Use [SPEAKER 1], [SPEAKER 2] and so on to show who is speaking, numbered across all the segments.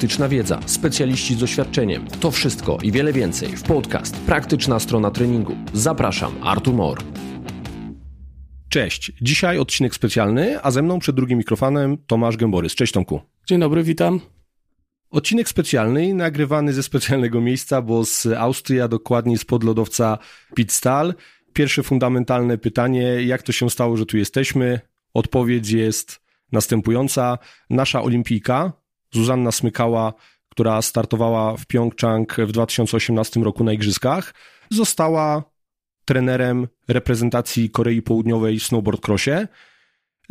[SPEAKER 1] praktyczna wiedza, specjaliści z doświadczeniem. To wszystko i wiele więcej w podcast Praktyczna strona treningu. Zapraszam, Artur Mor. Cześć. Dzisiaj odcinek specjalny, a ze mną przed drugim mikrofonem Tomasz Gęborys. Cześć Tomku.
[SPEAKER 2] Dzień dobry, witam.
[SPEAKER 1] Odcinek specjalny, nagrywany ze specjalnego miejsca, bo z Austrii, a dokładniej z podlodowca Pitstal. Pierwsze fundamentalne pytanie, jak to się stało, że tu jesteśmy? Odpowiedź jest następująca. Nasza olimpijka, Zuzanna Smykała, która startowała w Pjongczang w 2018 roku na Igrzyskach, została trenerem reprezentacji Korei Południowej w snowboard crossie.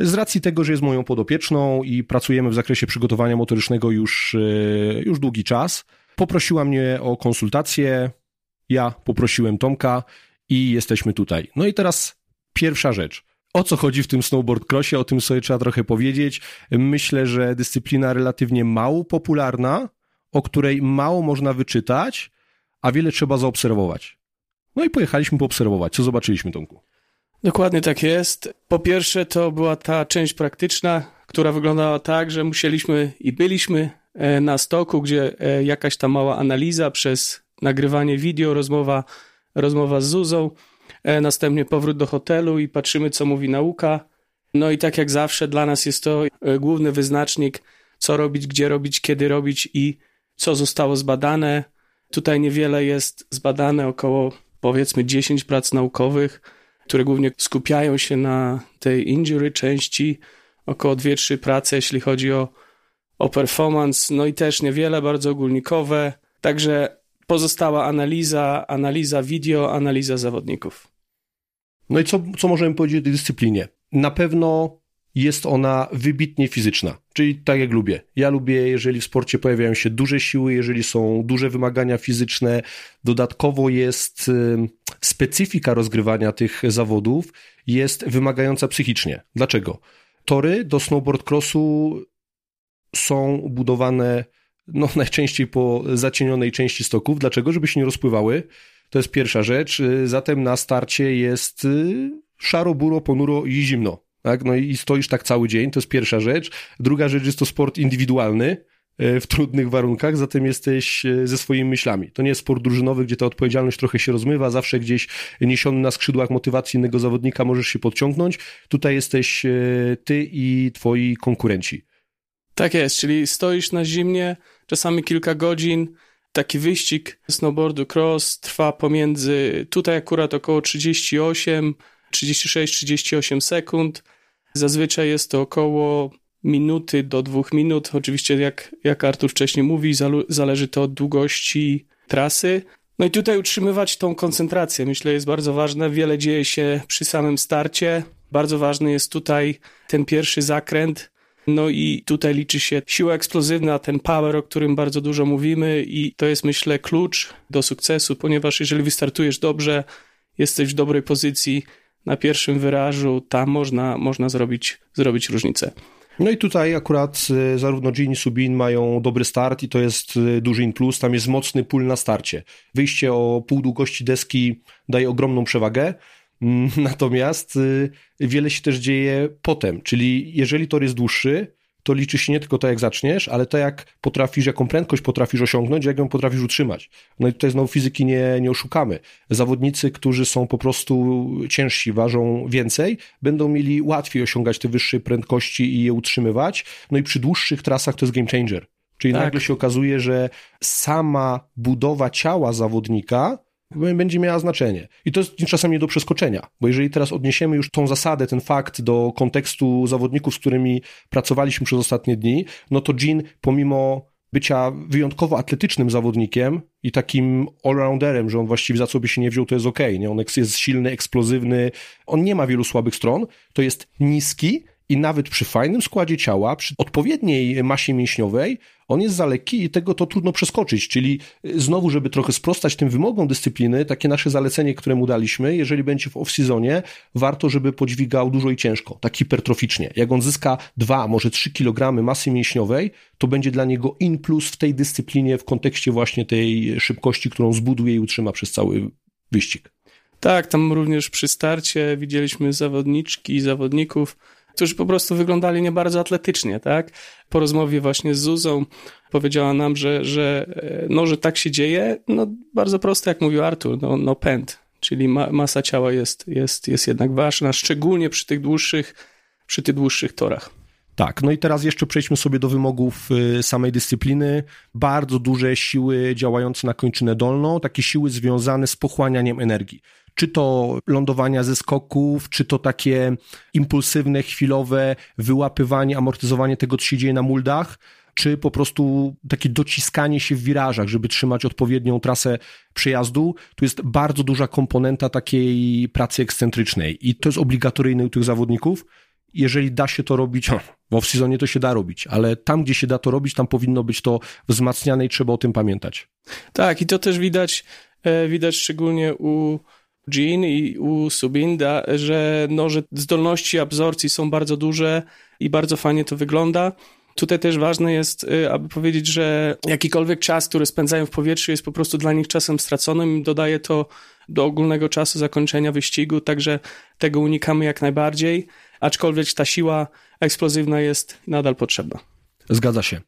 [SPEAKER 1] Z racji tego, że jest moją podopieczną i pracujemy w zakresie przygotowania motorycznego już, e, już długi czas, poprosiła mnie o konsultację. Ja poprosiłem Tomka i jesteśmy tutaj. No i teraz pierwsza rzecz. O co chodzi w tym snowboard crossie? O tym sobie trzeba trochę powiedzieć. Myślę, że dyscyplina relatywnie mało popularna, o której mało można wyczytać, a wiele trzeba zaobserwować. No i pojechaliśmy poobserwować. Co zobaczyliśmy, Tomku?
[SPEAKER 2] Dokładnie tak jest. Po pierwsze, to była ta część praktyczna, która wyglądała tak, że musieliśmy i byliśmy e, na stoku, gdzie e, jakaś ta mała analiza przez nagrywanie wideo, rozmowa, rozmowa z Zuzą, następnie powrót do hotelu i patrzymy, co mówi nauka. No i tak jak zawsze, dla nas jest to główny wyznacznik, co robić, gdzie robić, kiedy robić i co zostało zbadane. Tutaj niewiele jest zbadane, około powiedzmy 10 prac naukowych, które głównie skupiają się na tej injury części, około 2-3 prace, jeśli chodzi o, o performance, no i też niewiele, bardzo ogólnikowe. Także pozostała analiza, analiza wideo, analiza zawodników.
[SPEAKER 1] No i co, co możemy powiedzieć o tej dyscyplinie? Na pewno jest ona wybitnie fizyczna, czyli tak jak lubię. Ja lubię, jeżeli w sporcie pojawiają się duże siły, jeżeli są duże wymagania fizyczne. Dodatkowo jest specyfika rozgrywania tych zawodów jest wymagająca psychicznie. Dlaczego? Tory do snowboard crossu są budowane no, najczęściej po zacienionej części stoków. Dlaczego? Żeby się nie rozpływały. To jest pierwsza rzecz. Zatem na starcie jest y, szaro, buro, ponuro i zimno tak? No i stoisz tak cały dzień, to jest pierwsza rzecz. Druga rzecz jest to sport indywidualny e, w trudnych warunkach, zatem jesteś e, ze swoimi myślami. To nie jest sport drużynowy, gdzie ta odpowiedzialność trochę się rozmywa, zawsze gdzieś niesiony na skrzydłach motywacji innego zawodnika możesz się podciągnąć. Tutaj jesteś ty i twoi konkurenci.
[SPEAKER 2] Tak jest, czyli stoisz na zimnie, czasami kilka godzin. Taki wyścig snowboardu cross trwa pomiędzy, tutaj akurat około 38 36-38 sekund. Zazwyczaj jest to około minuty do dwóch minut. Oczywiście, jak, jak Artur wcześniej mówi, zależy to od długości trasy. No i tutaj utrzymywać tą koncentrację, myślę, jest bardzo ważne. Wiele dzieje się przy samym starcie. Bardzo ważny jest tutaj ten pierwszy zakręt. No i tutaj liczy się siła eksplozywna, ten power, o którym bardzo dużo mówimy, i to jest, myślę, klucz do sukcesu, ponieważ jeżeli wystartujesz dobrze, jesteś w dobrej pozycji, na pierwszym wyrażu, tam można, można zrobić, zrobić różnicę.
[SPEAKER 1] No i tutaj akurat y, zarówno Gin i Subin mają dobry start i to jest y, duży in plus, tam jest mocny pól na starcie. Wyjście o pół długości deski daje ogromną przewagę, natomiast y, wiele się też dzieje potem, czyli jeżeli tor jest dłuższy, to liczy się nie tylko to, jak zaczniesz, ale to, jak potrafisz, jaką prędkość potrafisz osiągnąć, jak ją potrafisz utrzymać. No i tutaj znowu fizyki nie, nie oszukamy. Zawodnicy, którzy są po prostu ciężsi, ważą więcej, będą mieli łatwiej osiągać te wyższe prędkości i je utrzymywać. No i przy dłuższych trasach to jest game changer. Czyli tak. nagle się okazuje, że sama budowa ciała zawodnika będzie miała znaczenie. I to jest czasem nie do przeskoczenia, bo jeżeli teraz odniesiemy już tą zasadę, ten fakt do kontekstu zawodników, z którymi pracowaliśmy przez ostatnie dni, no to Jean pomimo bycia wyjątkowo atletycznym zawodnikiem i takim allrounderem, że on właściwie za co by się nie wziął, to jest ok, nie? On jest silny, eksplozywny, on nie ma wielu słabych stron, to jest niski, i nawet przy fajnym składzie ciała, przy odpowiedniej masie mięśniowej, on jest za lekki i tego to trudno przeskoczyć. Czyli y, znowu, żeby trochę sprostać tym wymogom dyscypliny, takie nasze zalecenie, które mu daliśmy, jeżeli będzie w off-seasonie, warto, żeby podźwigał dużo i ciężko, tak hipertroficznie. Jak on zyska 2, może 3 kg masy mięśniowej, to będzie dla niego in plus w tej dyscyplinie w kontekście właśnie tej szybkości, którą zbuduje i utrzyma przez cały wyścig.
[SPEAKER 2] Tak, tam również przy starcie widzieliśmy zawodniczki i zawodników, którzy po prostu wyglądali nie bardzo atletycznie, tak? Po rozmowie właśnie z Zuzą powiedziała nam, że, że, e, no, że tak się dzieje. No, bardzo prosto, jak mówił Artur, no, no pęd, czyli ma, masa ciała jest, jest, jest jednak ważna, szczególnie przy tych dłuższych, przy tych dłuższych torach.
[SPEAKER 1] Tak, no i teraz jeszcze przejdźmy sobie do wymogów y, samej dyscypliny. Bardzo duże siły działające na kończynę dolną, takie siły związane z pochłanianiem energii. Czy to lądowania ze skoków, czy to takie impulsywne, chwilowe wyłapywanie, amortyzowanie tego, co się dzieje na muldach, czy po prostu takie dociskanie się w wirażach, żeby trzymać odpowiednią trasę przejazdu. Tu jest bardzo duża komponenta takiej pracy ekscentrycznej i to jest obligatoryjne u tych zawodników jeżeli da się to robić, w off-seasonie to się da robić, ale tam, gdzie się da to robić, tam powinno być to wzmacniane i trzeba o tym pamiętać.
[SPEAKER 2] Tak, i to też widać, e, widać szczególnie u Jean i u Subinda, że, no, że zdolności absorpcji są bardzo duże i bardzo fajnie to wygląda. Tutaj też ważne jest, e, aby powiedzieć, że jakikolwiek czas, który spędzają w powietrzu, jest po prostu dla nich czasem straconym. Dodaje to do ogólnego czasu zakończenia wyścigu, także tego unikamy jak najbardziej aczkolwiek ta siła eksplozywna jest nadal potrzebna.
[SPEAKER 1] Zgadza się.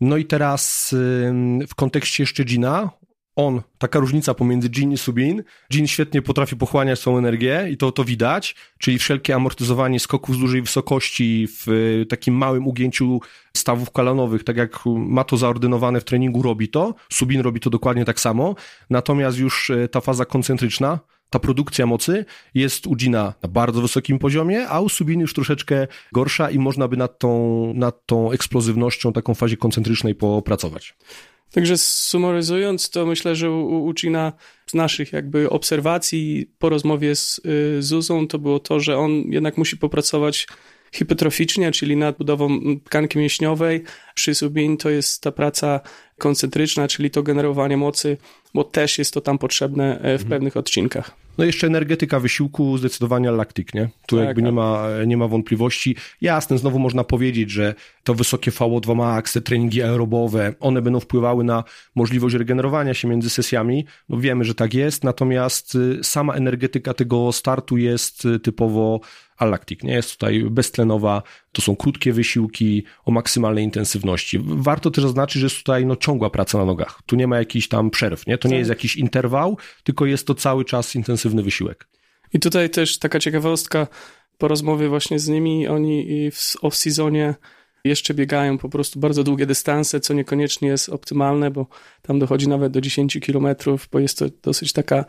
[SPEAKER 1] No i teraz w kontekście jeszcze Gina, on, taka różnica pomiędzy Gin i Subin. Gin świetnie potrafi pochłaniać swoją energię i to, to widać, czyli wszelkie amortyzowanie skoków z dużej wysokości w takim małym ugięciu stawów kolanowych, tak jak ma to zaordynowane w treningu, robi to. Subin robi to dokładnie tak samo. Natomiast już e, ta faza koncentryczna, ta produkcja mocy jest u Gina na bardzo wysokim poziomie, a u Subin już troszeczkę gorsza i można by nad tą, nad tą eksplozywnością, taką fazie koncentrycznej popracować.
[SPEAKER 2] Także sumaryzując, to myślę, że u, u Gina z naszych jakby obserwacji po rozmowie z y, Zuzą to było to, że on jednak musi popracować hipertroficznie, czyli nad budową tkanki mięśniowej. Przy Subin to jest ta praca koncentryczna, czyli to generowanie mocy, bo też jest to tam potrzebne e, w mhm. pewnych odcinkach.
[SPEAKER 1] No jeszcze energetyka wysiłku, zdecydowanie laktyk, nie? Tu tak, jakby nie tak. ma, nie ma wątpliwości. Jasne, znowu można powiedzieć, że to wysokie VO2 max, te treningi aerobowe, one będą wpływały na możliwość regenerowania się między sesjami. No wiemy, że tak jest, natomiast y, sama energetyka tego startu jest y, typowo Allactic, nie? Jest tutaj beztlenowa, to są krótkie wysiłki o maksymalnej intensywności. Warto też zaznaczyć, że jest tutaj no, ciągła praca na nogach. Tu nie ma jakichś tam przerw, nie? To nie jest jakiś interwał, tylko jest to cały czas intensywny wysiłek.
[SPEAKER 2] I tutaj też taka ciekawostka, po rozmowie właśnie z nimi, oni w off-seasonie jeszcze biegają po prostu bardzo długie dystanse, co niekoniecznie jest optymalne, bo tam dochodzi nawet do 10 kilometrów, bo jest to dosyć taka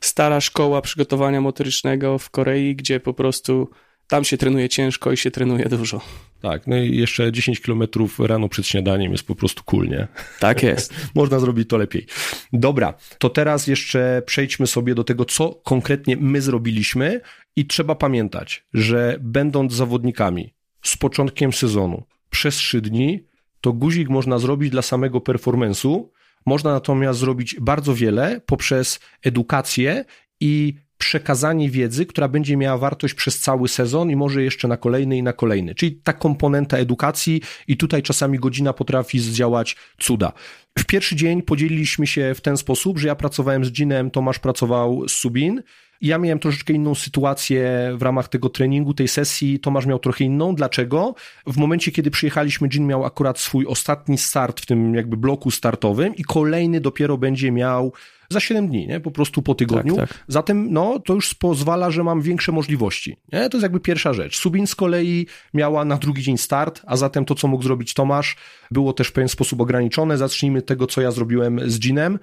[SPEAKER 2] stara szkoła przygotowania motorycznego w Korei, gdzie po prostu tam się trenuje ciężko i się trenuje dużo.
[SPEAKER 1] Tak, no i jeszcze 10 kilometrów rano przed śniadaniem jest po prostu cool, nie?
[SPEAKER 2] Tak jest.
[SPEAKER 1] Można zrobić to lepiej. Dobra, to teraz jeszcze przejdźmy sobie do tego, co konkretnie my zrobiliśmy i trzeba pamiętać, że będąc zawodnikami z początkiem sezonu przez 3 dni, to guzik można zrobić dla samego performance'u, można natomiast zrobić bardzo wiele poprzez edukację i przekazanie wiedzy, która będzie miała wartość przez cały sezon i może jeszcze na kolejny i na kolejny. Czyli ta komponenta edukacji i tutaj czasami godzina potrafi zdziałać cuda. W pierwszy dzień podzieliliśmy się w ten sposób, że ja pracowałem z Ginem, Tomasz pracował z Subin. Ja miałem troszeczkę inną sytuację w ramach tego treningu, tej sesji. Tomasz miał trochę inną. Dlaczego? W momencie, kiedy przyjechaliśmy, Jin miał akurat swój ostatni start w tym jakby bloku startowym i kolejny dopiero będzie miał za 7 dni, nie? po prostu po tygodniu. Tak, tak. Zatem no, to już pozwala, że mam większe możliwości. Nie? To jest jakby pierwsza rzecz. Subin z kolei miała na drugi dzień start, a zatem to, co mógł zrobić Tomasz, było też w pewien sposób ograniczone. Zacznijmy tego, co ja zrobiłem z Ginem.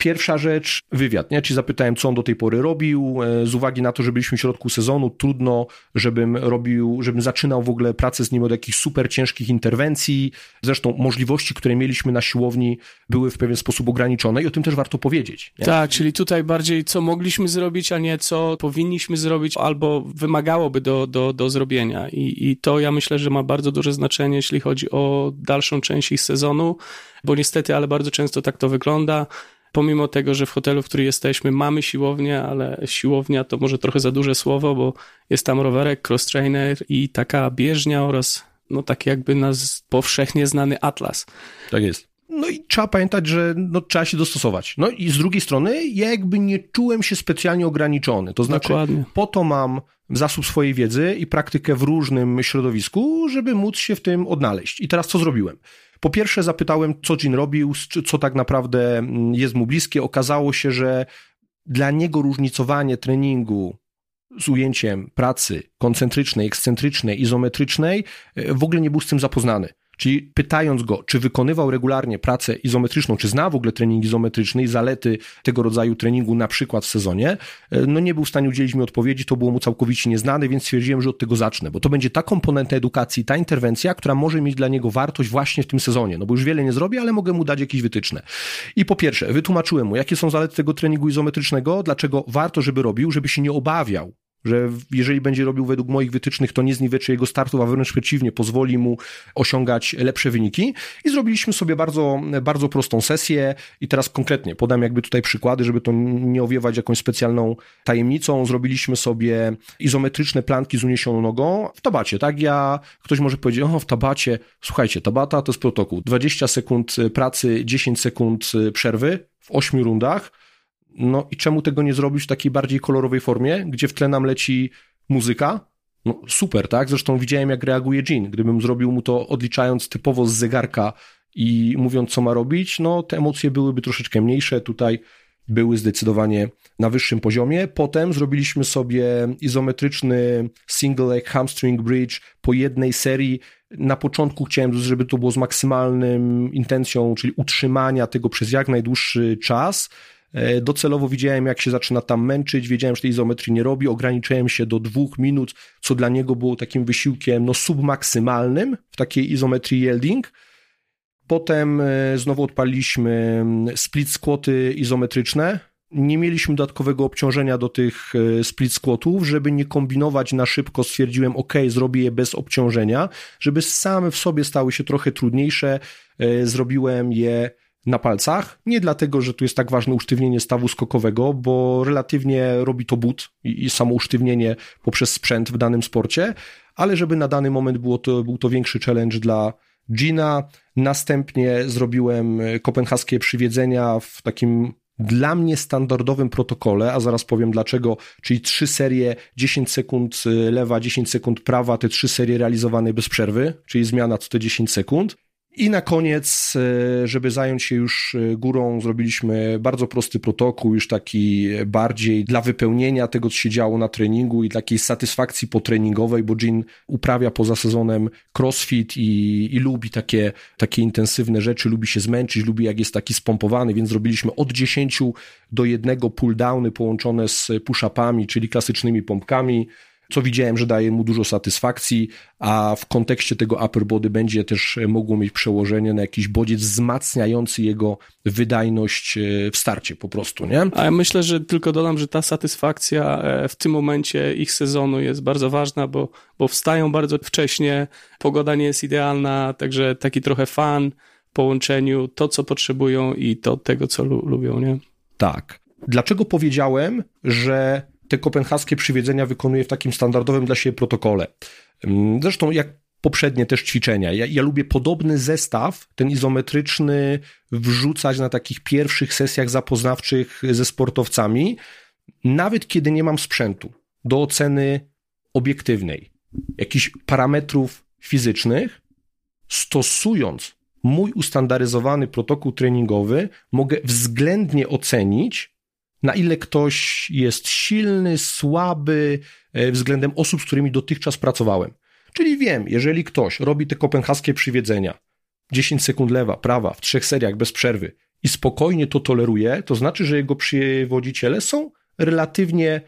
[SPEAKER 1] Pierwsza rzecz, wywiad, nie? Czyli zapytałem, co on do tej pory robił, e, z uwagi na to, że byliśmy w środku sezonu, trudno, żebym robił, żebym zaczynał w ogóle pracę z nim od jakichś super ciężkich interwencji. Zresztą możliwości, które mieliśmy na siłowni, były w pewien sposób ograniczone i o tym też warto powiedzieć.
[SPEAKER 2] Nie? Tak, czyli tutaj bardziej co mogliśmy zrobić, a nie co powinniśmy zrobić albo wymagałoby do, do, do zrobienia. I, I to ja myślę, że ma bardzo duże znaczenie, jeśli chodzi o dalszą część ich sezonu, bo niestety, ale bardzo często tak to wygląda pomimo tego, że w hotelu, w którym jesteśmy, mamy siłownię, ale siłownia to może trochę za duże słowo, bo jest tam rowerek, cross-trainer i taka bieżnia oraz no taki jakby nas powszechnie znany atlas.
[SPEAKER 1] Tak jest. No i trzeba pamiętać, że no, trzeba się dostosować. No i z drugiej strony ja jakby nie czułem się specjalnie ograniczony. To znaczy Dokładnie. po to mam zasób swojej wiedzy i praktykę w różnym środowisku, żeby móc się w tym odnaleźć. I teraz co zrobiłem? Po pierwsze zapytałem, co Jean robił, co tak naprawdę mm, jest mu bliskie. Okazało się, że dla niego różnicowanie treningu z ujęciem pracy koncentrycznej, ekscentrycznej, izometrycznej e, w ogóle nie był z tym zapoznany. Czyli pytając go, czy wykonywał regularnie pracę izometryczną, czy zna w ogóle trening izometryczny i zalety tego rodzaju treningu na przykład w sezonie, e, no nie był w stanie udzielić mi odpowiedzi, to było mu całkowicie nieznane, więc stwierdziłem, że od tego zacznę, bo to będzie ta komponenta edukacji, ta interwencja, która może mieć dla niego wartość właśnie w tym sezonie, no bo już wiele nie zrobię, ale mogę mu dać jakieś wytyczne. I po pierwsze, wytłumaczyłem mu, jakie są zalety tego treningu izometrycznego, dlaczego warto, żeby robił, żeby się nie obawiał że jeżeli będzie robił według moich wytycznych, to nie zniweczy jego startów, a wręcz przeciwnie, pozwoli mu osiągać lepsze wyniki. I zrobiliśmy sobie bardzo, bardzo prostą sesję i teraz konkretnie podam jakby tutaj przykłady, żeby to nie owiewać jakąś specjalną tajemnicą. Zrobiliśmy sobie izometryczne planki z uniesioną nogą w tabacie, tak? Ja, ktoś może powiedzieć, o w tabacie, słuchajcie, tabata to jest protokół, 20 sekund pracy, 10 sekund przerwy w 8 rundach, no i czemu tego nie zrobić w takiej bardziej kolorowej formie, gdzie w tle nam leci muzyka? No super, tak? Zresztą widziałem, jak reaguje Jean. Gdybym zrobił mu to odliczając typowo z zegarka i mówiąc, co ma robić, no te emocje byłyby troszeczkę mniejsze. Tutaj były zdecydowanie na wyższym poziomie. Potem zrobiliśmy sobie izometryczny single leg hamstring bridge po jednej serii. Na początku chciałem, żeby to było z maksymalnym intencją, czyli utrzymania tego przez jak najdłuższy czas. E, docelowo widziałem, jak się zaczyna tam męczyć, wiedziałem, że tej izometrii nie robi, ograniczyłem się do dwóch minut, co dla niego było takim wysiłkiem no, submaksymalnym w takiej izometrii yielding. Potem e, znowu odpaliśmy mm, split squaty izometryczne. Nie mieliśmy dodatkowego obciążenia do tych e, split squatów, żeby nie kombinować na szybko. Stwierdziłem, ok, zrobię je bez obciążenia, żeby same w sobie stały się trochę trudniejsze. Zrobiłem je na palcach. Nie dlatego, że tu jest tak ważne usztywnienie stawu skokowego, bo relatywnie robi to but i, i samo usztywnienie poprzez sprzęt w danym sporcie, ale żeby na dany moment było to, był to większy challenge dla Gina. Następnie zrobiłem kopenhaskie przywiedzenia w takim dla mnie standardowym protokole, a zaraz powiem dlaczego, czyli trzy serie 10 sekund lewa, 10 sekund prawa, te trzy serie realizowane bez przerwy, czyli zmiana co te 10 sekund. I na koniec, e, żeby zająć się już e, górą, zrobiliśmy bardzo prosty protokół, już taki bardziej dla wypełnienia tego, co się działo na treningu i takiej satysfakcji potreningowej, bo Jean uprawia poza sezonem crossfit i, i lubi takie, takie intensywne rzeczy, lubi się zmęczyć, lubi jak jest taki spompowany, więc zrobiliśmy od 10 do jednego pull-downy połączone z push-upami, czyli klasycznymi pompkami, co widziałem, że daje mu dużo satysfakcji, a w kontekście tego upper body będzie też mogło mieć przełożenie na jakiś bodziec wzmacniający jego wydajność e, w starcie po prostu, nie?
[SPEAKER 2] A ja myślę, że tylko dodam, że ta satysfakcja e, w tym momencie ich sezonu jest bardzo ważna, bo, bo wstają bardzo wcześnie, pogoda nie jest idealna, także taki trochę fan w połączeniu, to co potrzebują i to tego co lubią, nie?
[SPEAKER 1] Tak. Dlaczego powiedziałem, że te kopenhaskie przywiedzenia wykonuje w takim standardowym dla siebie protokole. Mm, zresztą jak poprzednie też ćwiczenia. Ja, ja, lubię podobny zestaw, ten izometryczny, wrzucać na takich pierwszych sesjach zapoznawczych ze sportowcami, nawet kiedy nie mam sprzętu do oceny obiektywnej, jakichś parametrów fizycznych, stosując mój ustandaryzowany protokół treningowy, mogę względnie ocenić, na ile ktoś jest silny, słaby e, względem osób, z którymi dotychczas pracowałem. Czyli wiem, jeżeli ktoś robi te kopenhaskie przywiedzenia, 10 sekund lewa, prawa, w trzech seriach bez przerwy i spokojnie to toleruje, to znaczy, że jego przywodziciele są relatywnie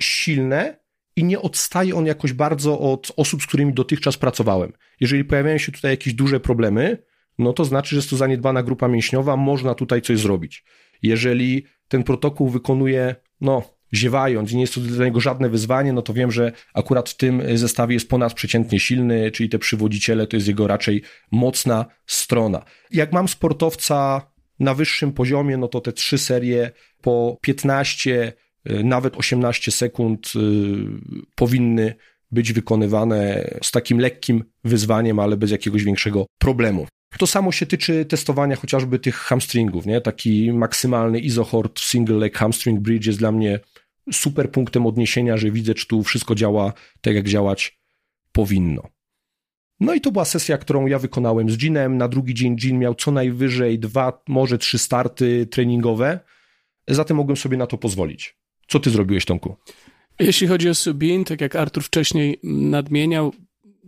[SPEAKER 1] silne i nie odstaje on jakoś bardzo od osób, z którymi dotychczas pracowałem. Jeżeli pojawiają się tutaj jakieś duże problemy, no to znaczy, że jest to zaniedbana grupa mięśniowa, można tutaj coś zrobić. Jeżeli ten protokół wykonuje, no, ziewając nie jest to dla niego żadne wyzwanie, no to wiem, że akurat w tym zestawie jest ponadprzeciętnie silny, czyli te przywodziciele to jest jego raczej mocna strona. Jak mam sportowca na wyższym poziomie, no to te trzy serie po 15, y, nawet 18 sekund y, powinny być wykonywane z takim lekkim wyzwaniem, ale bez jakiegoś większego problemu. To samo się tyczy testowania chociażby tych hamstringów, nie? Taki maksymalny isohort single leg hamstring bridge jest dla mnie super punktem odniesienia, że widzę, czy tu wszystko działa tak, jak działać powinno. No i to była sesja, którą ja wykonałem z Ginem. Na drugi dzień Gin miał co najwyżej dwa, może trzy starty treningowe, zatem mogłem sobie na to pozwolić. Co ty zrobiłeś, Tomku?
[SPEAKER 2] Jeśli chodzi o Subin, tak jak Artur wcześniej nadmieniał,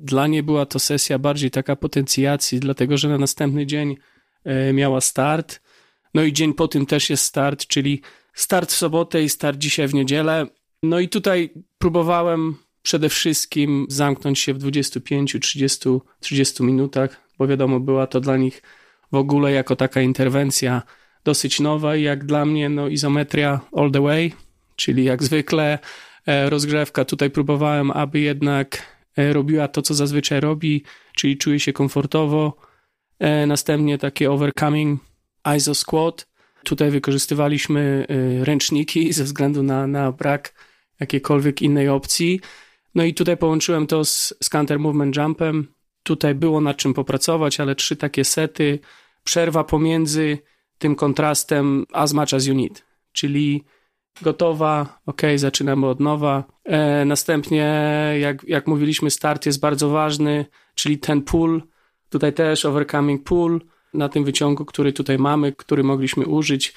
[SPEAKER 2] dla niej była to sesja bardziej taka potencjacji, dlatego że na następny dzień e, miała start. No i dzień po tym też jest start, czyli start w sobotę i start dzisiaj w niedzielę. No i tutaj próbowałem przede wszystkim zamknąć się w 25, 30, 30 minutach, bo wiadomo, była to dla nich w ogóle jako taka interwencja dosyć nowa i jak dla mnie no izometria all the way, czyli jak zwykle e, rozgrzewka. Tutaj próbowałem, aby jednak robiła to, co zazwyczaj robi, czyli czuje się komfortowo. E, następnie takie overcoming iso squat. Tutaj wykorzystywaliśmy ręczniki ze względu na, na brak jakiejkolwiek innej opcji. No i tutaj połączyłem to z, z counter movement jumpem. Tutaj było nad czym popracować, ale trzy takie sety. Przerwa pomiędzy tym kontrastem as much as you need, czyli gotowa, ok, zaczynamy od nowa. E, następnie, jak, jak mówiliśmy, start jest bardzo ważny, czyli ten pull, tutaj też overcoming pull na tym wyciągu, który tutaj mamy, który mogliśmy użyć.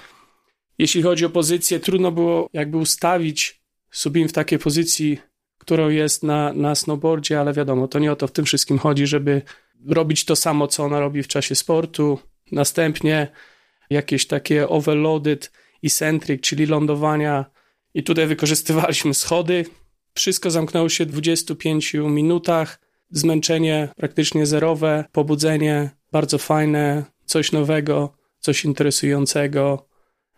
[SPEAKER 2] Jeśli chodzi o pozycję, trudno było jakby ustawić Subin w takiej pozycji, którą jest na, na snowboardzie, ale wiadomo, to nie o to w tym wszystkim chodzi, żeby robić to samo, co ona robi w czasie sportu. Następnie jakieś takie overloaded eccentric, czyli lądowania i tutaj wykorzystywaliśmy schody. Wszystko zamknęło się w 25 minutach. Zmęczenie praktycznie zerowe, pobudzenie bardzo fajne, coś nowego, coś interesującego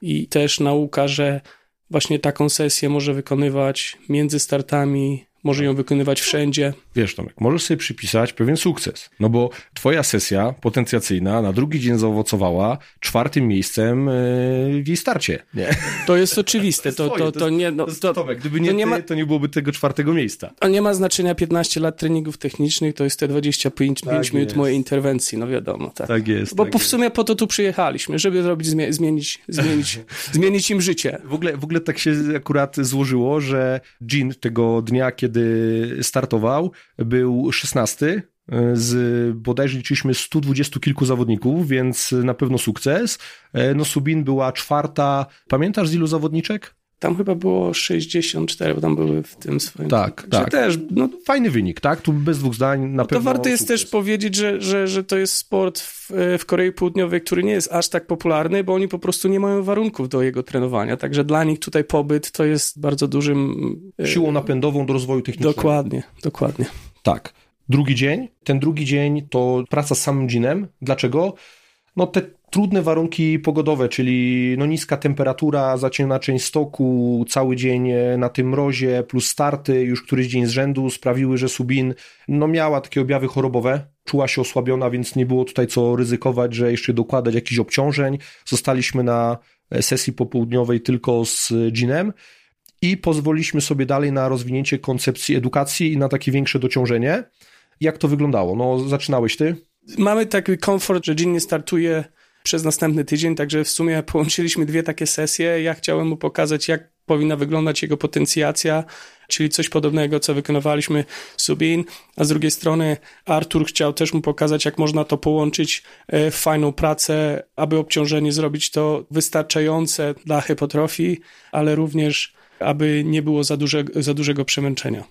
[SPEAKER 2] i też nauka, że właśnie taką sesję może wykonywać między startami, może ją wykonywać wszędzie.
[SPEAKER 1] Wiesz, Tomek, możesz sobie przypisać pewien sukces, no bo twoja sesja potencjacyjna na drugi dzień zaowocowała czwartym miejscem e, w jej starcie. Nie?
[SPEAKER 2] To jest oczywiste. To, to, to, nie, no,
[SPEAKER 1] to, Tomek, gdyby nie, to nie, ma, to nie byłoby tego czwartego miejsca.
[SPEAKER 2] To nie ma znaczenia 15 lat treningów technicznych, to jest te 25 tak minut jest. mojej interwencji, no wiadomo. Tak,
[SPEAKER 1] tak jest.
[SPEAKER 2] Bo
[SPEAKER 1] tak
[SPEAKER 2] w sumie po to tu przyjechaliśmy, żeby zrobić, zmienić, zmienić, zmienić im życie.
[SPEAKER 1] W ogóle, w ogóle tak się akurat złożyło, że Jean tego dnia, kiedy startował, był 16 z bodajże liczyliśmy 120 kilku zawodników, więc na pewno sukces. No Subin była czwarta. Pamiętasz z ilu zawodniczek?
[SPEAKER 2] Tam chyba było 64, bo tam były w tym swoim.
[SPEAKER 1] Tak, tak.
[SPEAKER 2] też, no,
[SPEAKER 1] Fajny wynik, tak? Tu bez dwóch zdań na no pewno.
[SPEAKER 2] To warto jest też powiedzieć, że, że, że to jest sport w, w Korei Południowej, który nie jest aż tak popularny, bo oni po prostu nie mają warunków do jego trenowania. Także dla nich tutaj pobyt to jest bardzo dużym.
[SPEAKER 1] E, Siłą napędową do rozwoju technicznego.
[SPEAKER 2] Dokładnie, dokładnie.
[SPEAKER 1] Tak. Drugi dzień. Ten drugi dzień to praca z samym dżinem. Dlaczego? No te trudne warunki pogodowe, czyli no niska temperatura, zaciemna część stoku, cały dzień e, na tym mrozie, plus starty już któryś dzień z rzędu sprawiły, że Subin no miała takie objawy chorobowe, czuła się osłabiona, więc nie było tutaj co ryzykować, że jeszcze dokładać jakichś obciążeń. Zostaliśmy na e, sesji popołudniowej tylko z Ginem i pozwoliliśmy sobie dalej na rozwinięcie koncepcji edukacji i na takie większe dociążenie. Jak to wyglądało? No, zaczynałeś ty?
[SPEAKER 2] Mamy taki komfort, że Gin nie startuje przez następny tydzień, także w sumie połączyliśmy dwie takie sesje. Ja chciałem mu pokazać, jak powinna wyglądać jego potencjacja, czyli coś podobnego, co wykonywaliśmy Subin, a z drugiej strony Artur chciał też mu pokazać, jak można to połączyć e, w fajną pracę, aby obciążenie zrobić to wystarczające dla hypotrofii, ale również aby nie było za, duże, za dużego przemęczenia.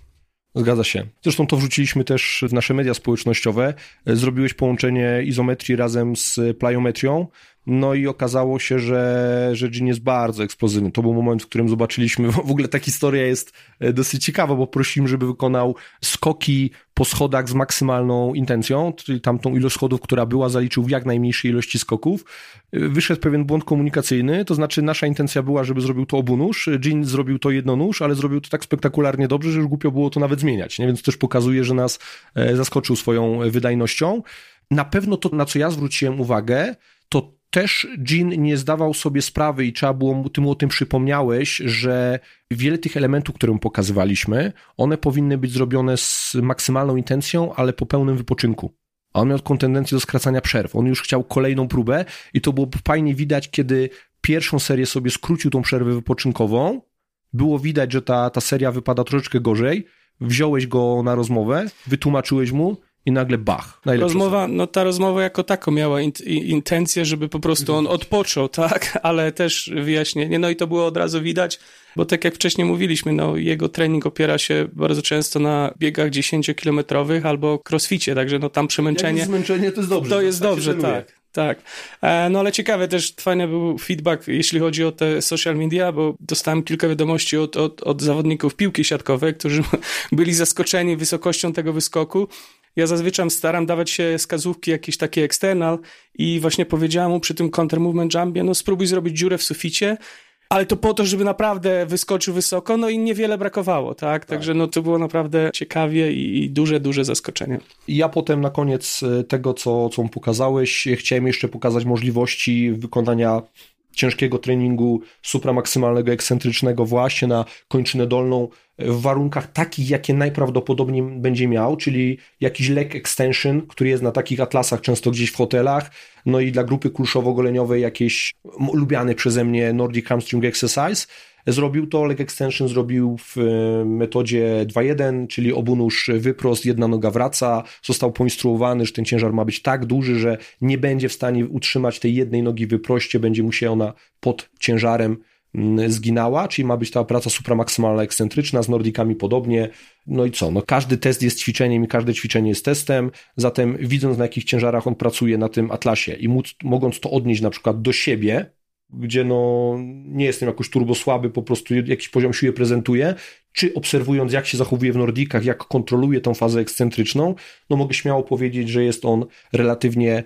[SPEAKER 1] Zgadza się. Zresztą to wrzuciliśmy też w nasze media społecznościowe. Zrobiłeś połączenie izometrii razem z plyometrią. No i okazało się, że, że Gin jest bardzo eksplozywny. To był moment, w którym zobaczyliśmy, w ogóle ta historia jest e, dosyć ciekawa, bo prosiliśmy, żeby wykonał skoki po schodach z maksymalną intencją, czyli tamtą ilość schodów, która była, zaliczył w jak najmniejszej ilości skoków. E, wyszedł pewien błąd komunikacyjny, to znaczy nasza intencja była, żeby zrobił to obunóż, Jean zrobił to jednonóż, ale zrobił to tak spektakularnie dobrze, że już głupio było to nawet zmieniać, nie? więc też pokazuje, że nas e, zaskoczył swoją wydajnością. Na pewno to, na co ja zwróciłem uwagę, to też Jean nie zdawał sobie sprawy i trzeba było, ty mu o tym przypomniałeś, że wiele tych elementów, które mu pokazywaliśmy, one powinny być zrobione z maksymalną intencją, ale po pełnym wypoczynku. A on miał taką tendencję do skracania przerw. On już chciał kolejną próbę i to było fajnie widać, kiedy pierwszą serię sobie skrócił tą przerwę wypoczynkową, było widać, że ta, ta seria wypada troszeczkę gorzej, wziąłeś go na rozmowę, wytłumaczyłeś mu i nagle bach.
[SPEAKER 2] Rozmowa, no ta rozmowa jako tako miała in, intencję, żeby po prostu on odpoczął, tak, ale też wyjaśnienie, no i to było od razu widać, bo tak jak wcześniej mówiliśmy, no jego trening opiera się bardzo często na biegach 10-kilometrowych albo crossficie, także no tam przemęczenie...
[SPEAKER 1] Jak jest zmęczenie, to jest dobrze.
[SPEAKER 2] To jest tak dobrze, tak. Tak. E, no ale ciekawe też, fajny był feedback, jeśli chodzi o te social media, bo dostałem kilka wiadomości od, od, od zawodników piłki siatkowej, którzy byli zaskoczeni wysokością tego wyskoku ja zazwyczaj staram dawać się wskazówki jakieś takie external i właśnie powiedziałem mu przy tym counter movement jumpie, no spróbuj zrobić dziurę w suficie, ale to po to, żeby naprawdę wyskoczył wysoko, no i niewiele brakowało, tak? tak. Także no to było naprawdę ciekawie i, duże, duże zaskoczenie.
[SPEAKER 1] Ja potem na koniec e, tego, co, co mu pokazałeś, chciałem jeszcze pokazać możliwości wykonania ciężkiego treningu supramaksymalnego, ekscentrycznego właśnie na kończynę dolną w warunkach takich, jakie najprawdopodobniej będzie miał, czyli jakiś leg extension, który jest na takich atlasach często gdzieś w hotelach, no i dla grupy kulszowo-goleniowej jakieś lubiane przeze mnie Nordic Hamstring Exercise, Zrobił to, leg extension zrobił w e, metodzie 2.1, czyli obunóż wyprost, jedna noga wraca, został poinstruowany, że ten ciężar ma być tak duży, że nie będzie w stanie utrzymać tej jednej nogi wyproście, będzie musiała ona pod ciężarem mm, zginała, czyli ma być ta praca supramaksymalna ekscentryczna, z nordikami podobnie. No i co? No każdy test jest ćwiczeniem i każde ćwiczenie jest testem, zatem widząc na jakich ciężarach on pracuje na tym atlasie i móc, mogąc to odnieść na przykład do siebie, gdzie no, nie jestem jakoś turbo słaby, po prostu jakiś poziom siły prezentuję, czy obserwując jak się zachowuje w Nordikach, jak kontroluje tą fazę ekscentryczną, no mogę śmiało powiedzieć, że jest on relatywnie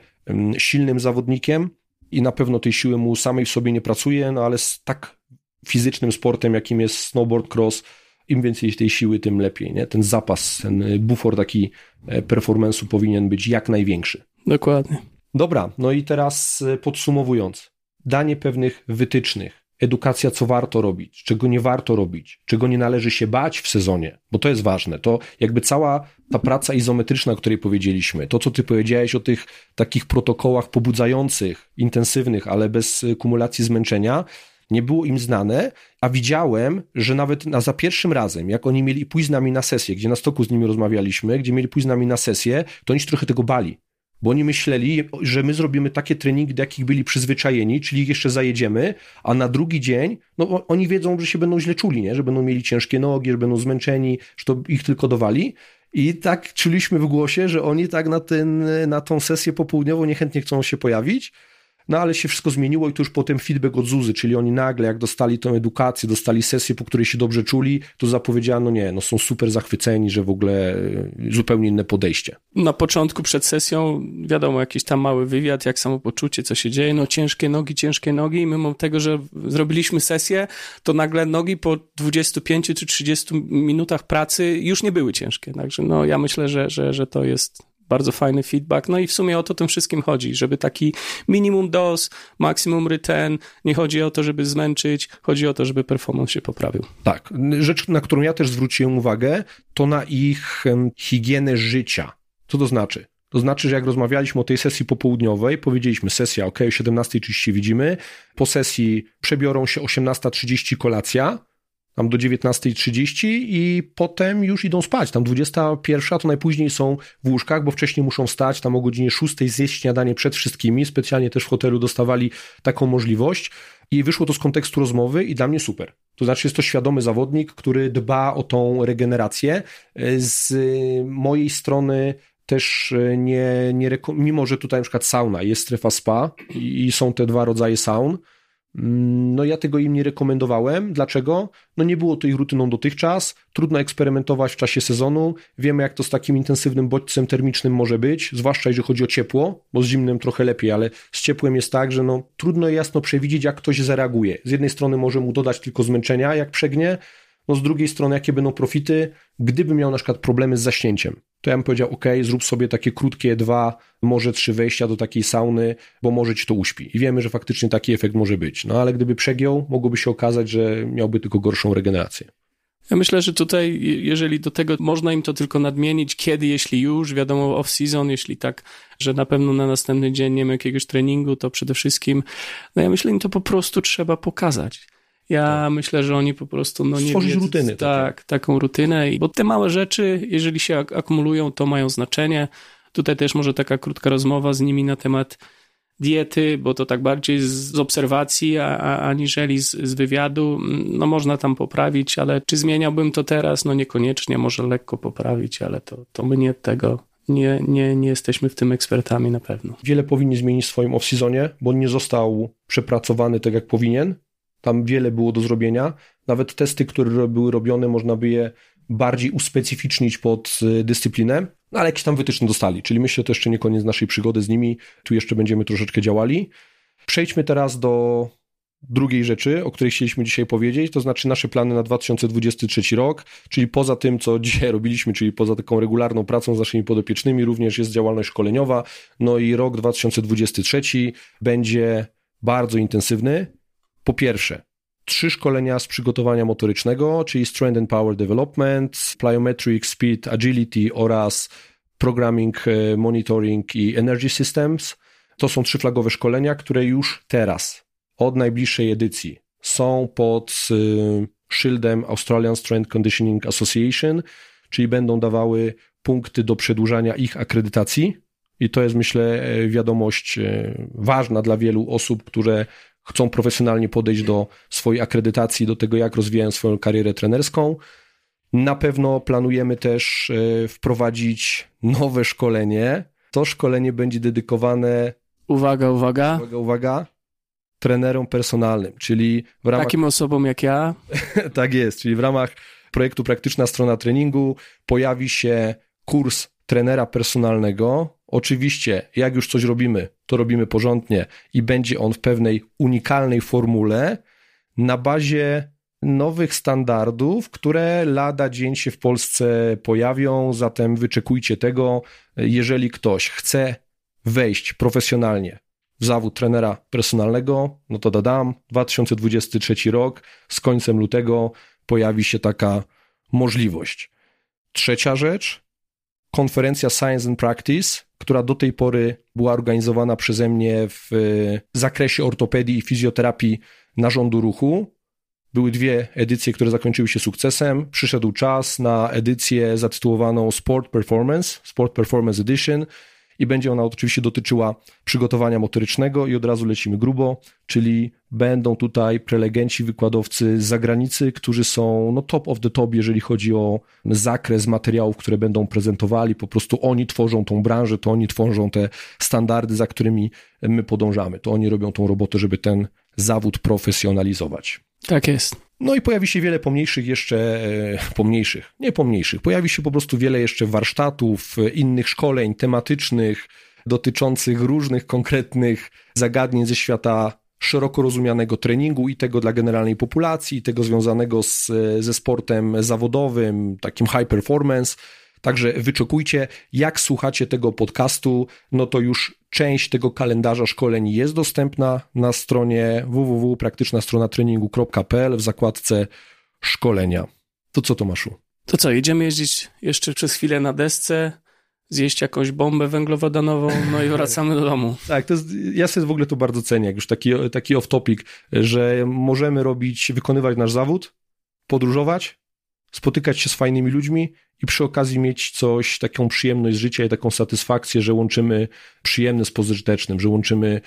[SPEAKER 1] silnym zawodnikiem i na pewno tej siły mu samej w sobie nie pracuje, no ale z tak fizycznym sportem, jakim jest snowboard cross, im więcej tej siły, tym lepiej, nie? Ten zapas, ten bufor taki e, performance'u powinien być jak największy.
[SPEAKER 2] Dokładnie.
[SPEAKER 1] Dobra, no i teraz e, podsumowując danie pewnych wytycznych, edukacja, co warto robić, czego nie warto robić, czego nie należy się bać w sezonie, bo to jest ważne. To jakby cała ta praca izometryczna, o której powiedzieliśmy, to co ty powiedziałeś o tych takich protokołach pobudzających, intensywnych, ale bez kumulacji zmęczenia, nie było im znane, a widziałem, że nawet na, za pierwszym razem, jak oni mieli pójść z nami na sesję, gdzie na stoku z nimi rozmawialiśmy, gdzie mieli pójść z nami na sesję, to oni się trochę tego bali bo oni myśleli, że my zrobimy takie treningi, do jakich byli przyzwyczajeni, czyli ich jeszcze zajedziemy, a na drugi dzień, no oni wiedzą, że się będą źle czuli, nie? że będą mieli ciężkie nogi, że będą zmęczeni, że to ich tylko dowali. I tak czuliśmy w głosie, że oni tak na, ten, na tą sesję popołudniową niechętnie chcą się pojawić, no ale się wszystko zmieniło i to już potem feedback od Zuzy, czyli oni nagle jak dostali tę edukację, dostali sesję, po której się dobrze czuli, to zapowiedziano nie, no są super zachwyceni, że w ogóle e, zupełnie inne podejście.
[SPEAKER 2] Na początku przed sesją wiadomo, jakiś tam mały wywiad, jak samopoczucie, co się dzieje, no ciężkie nogi, ciężkie nogi i mimo tego, że zrobiliśmy sesję, to nagle nogi po 25 czy 30 minutach pracy już nie były ciężkie, także no ja myślę, że, że, że to jest bardzo fajny feedback. No i w sumie o to tym wszystkim chodzi, żeby taki minimum dos, maksimum return, nie chodzi o to, żeby zmęczyć, chodzi o to, żeby performance się poprawił.
[SPEAKER 1] Tak. Rzecz, na którą ja też zwróciłem uwagę, to na ich higienę życia. Co to znaczy? To znaczy, że jak rozmawialiśmy o tej sesji popołudniowej, powiedzieliśmy sesja, ok, o 17.30 widzimy, po sesji przebiorą się 18.30 kolacja, tam do 19.30 i potem już idą spać. Tam 21 to najpóźniej są w łóżkach, bo wcześniej muszą stać, tam o godzinie 6 zjeść śniadanie przed wszystkimi. Specjalnie też w hotelu dostawali taką możliwość i wyszło to z kontekstu rozmowy i dla mnie super. To znaczy jest to świadomy zawodnik, który dba o tą regenerację. Z mojej strony też nie, nie mimo że tutaj na przykład sauna, jest strefa spa i są te dwa rodzaje saun, no ja tego im nie rekomendowałem. Dlaczego? No nie było to ich rutyną dotychczas, trudno eksperymentować w czasie sezonu, wiemy jak to z takim intensywnym bodźcem termicznym może być, zwłaszcza jeżeli chodzi o ciepło, bo z zimnym trochę lepiej, ale z ciepłem jest tak, że no trudno jasno przewidzieć jak ktoś zareaguje. Z jednej strony może mu dodać tylko zmęczenia, jak przegnie, no z drugiej strony, jakie będą profity, gdyby miał na przykład problemy z zaśnięciem. To ja bym powiedział, ok, zrób sobie takie krótkie dwa, może trzy wejścia do takiej sauny, bo może ci to uśpi. I wiemy, że faktycznie taki efekt może być. No ale gdyby przegiął, mogłoby się okazać, że miałby tylko gorszą regenerację.
[SPEAKER 2] Ja myślę, że tutaj, jeżeli do tego można im to tylko nadmienić, kiedy, jeśli już, wiadomo, off-season, jeśli tak, że na pewno na następny dzień nie ma jakiegoś treningu, to przede wszystkim, no ja myślę, im to po prostu trzeba pokazać Ja tak. myślę, że oni po prostu no nie
[SPEAKER 1] Stworzyć rutyny.
[SPEAKER 2] Tak, takie. taką rutynę, bo te małe rzeczy, jeżeli się ak akumulują, to mają znaczenie. Tutaj też może taka krótka rozmowa z nimi na temat diety, bo to tak bardziej z obserwacji, a, a, aniżeli z, z wywiadu. No można tam poprawić, ale czy zmieniałbym to teraz? No niekoniecznie, może lekko poprawić, ale to, to my nie tego nie, nie, nie jesteśmy w tym ekspertami na pewno.
[SPEAKER 1] Wiele powinni zmienić w swoim off-seasonie, bo nie został przepracowany tak jak powinien. Tam wiele było do zrobienia. Nawet testy, które były robione, można by je bardziej uspecyficznić pod y, dyscyplinę, no ale jakieś tam wytyczne dostali, czyli myślę, że to jeszcze nie koniec naszej przygody z nimi, tu jeszcze będziemy troszeczkę działali. Przejdźmy teraz do drugiej rzeczy, o której chcieliśmy dzisiaj powiedzieć, to znaczy nasze plany na 2023 rok, czyli poza tym, co dzisiaj robiliśmy, czyli poza taką regularną pracą z naszymi podopiecznymi, również jest działalność szkoleniowa, no i rok 2023 będzie bardzo intensywny. Po pierwsze, trzy szkolenia z przygotowania motorycznego, czyli Strength and Power Development, Plyometric, Speed, Agility oraz Programming, e, Monitoring i Energy Systems. To są trzy flagowe szkolenia, które już teraz, od najbliższej edycji, są pod y, szyldem Australian Strength Conditioning Association, czyli będą dawały punkty do przedłużania ich akredytacji. I to jest, myślę, e, wiadomość e, ważna dla wielu osób, które chcą profesjonalnie podejść do swojej akredytacji, do tego, jak rozwijają swoją karierę trenerską. Na pewno planujemy też e, wprowadzić nowe szkolenie. To szkolenie będzie dedykowane.
[SPEAKER 2] Uwaga, uwaga.
[SPEAKER 1] Uwaga, uwaga. Trenerom personalnym, czyli
[SPEAKER 2] w ramach. Takim osobom jak ja.
[SPEAKER 1] tak jest, czyli w ramach projektu Praktyczna Strona Treningu pojawi się kurs trenera personalnego, Oczywiście, jak już coś robimy, to robimy porządnie i będzie on w pewnej unikalnej formule na bazie nowych standardów, które lada dzień się w Polsce pojawią, zatem wyczekujcie tego. Jeżeli ktoś chce wejść profesjonalnie w zawód trenera personalnego, no to dodam, 2023 rok, z końcem lutego pojawi się taka możliwość. Trzecia rzecz, konferencja Science and Practice, która do tej pory była organizowana przeze mnie w zakresie ortopedii i fizjoterapii narządu ruchu. Były dwie edycje, które zakończyły się sukcesem. Przyszedł czas na edycję zatytułowaną Sport Performance, Sport Performance Edition i będzie ona oczywiście dotyczyła przygotowania motorycznego i od razu lecimy grubo, czyli będą tutaj prelegenci, wykładowcy z zagranicy, którzy są no, top of the top, jeżeli chodzi o zakres materiałów, które będą prezentowali. Po prostu oni tworzą tą branżę, to oni tworzą te standardy, za którymi my podążamy. To oni robią tą robotę, żeby ten zawód profesjonalizować.
[SPEAKER 2] Tak jest.
[SPEAKER 1] No i pojawi się wiele pomniejszych jeszcze, e, pomniejszych, nie pomniejszych, pojawi się po prostu wiele jeszcze warsztatów, e, innych szkoleń tematycznych, dotyczących różnych konkretnych zagadnień ze świata szeroko rozumianego treningu i tego dla generalnej populacji, i tego związanego z, ze sportem zawodowym, takim high performance. Także wyczekujcie, jak słuchacie tego podcastu, no to już część tego kalendarza szkoleń jest dostępna na stronie www.praktycznastrona w zakładce szkolenia. To co Tomaszu?
[SPEAKER 2] To co, jedziemy jeździć jeszcze przez chwilę na desce, zjeść jakąś bombę węglowodanową, no i wracamy do domu.
[SPEAKER 1] Tak, to jest, ja sobie w ogóle to bardzo cenię, jak już taki, taki off-topic, że możemy robić, wykonywać nasz zawód, podróżować, spotykać się z fajnymi ludźmi i przy okazji mieć coś, taką przyjemność z życia i taką satysfakcję, że łączymy przyjemne z pożytecznym, że łączymy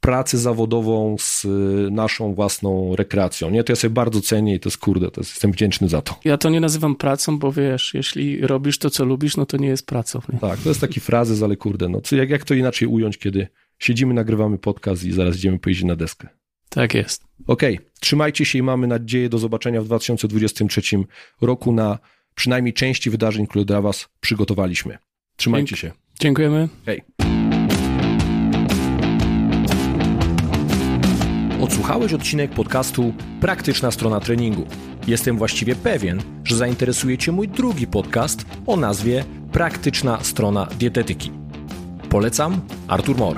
[SPEAKER 1] pracę zawodową z y, naszą własną rekreacją. Nie, to ja sobie bardzo cenię i to jest kurde, to jest, jestem wdzięczny za to.
[SPEAKER 2] Ja to nie nazywam pracą, bo wiesz, jeśli robisz to, co lubisz, no to nie jest pracą. Nie?
[SPEAKER 1] Tak, to jest taki frazes, ale kurde, no jak, jak to inaczej ująć, kiedy siedzimy, nagrywamy podcast i zaraz idziemy pojeździć na deskę.
[SPEAKER 2] Tak jest.
[SPEAKER 1] Okej, okay. trzymajcie się i mamy nadzieję do zobaczenia w 2023 roku na przynajmniej części wydarzeń, które dla Was przygotowaliśmy. Trzymajcie się.
[SPEAKER 2] Dziękujemy.
[SPEAKER 1] Hej. Odsłuchałeś odcinek podcastu Praktyczna strona treningu. Jestem właściwie pewien, że zainteresuje Cię mój drugi podcast o nazwie Praktyczna strona dietetyki. Polecam Artur Mor.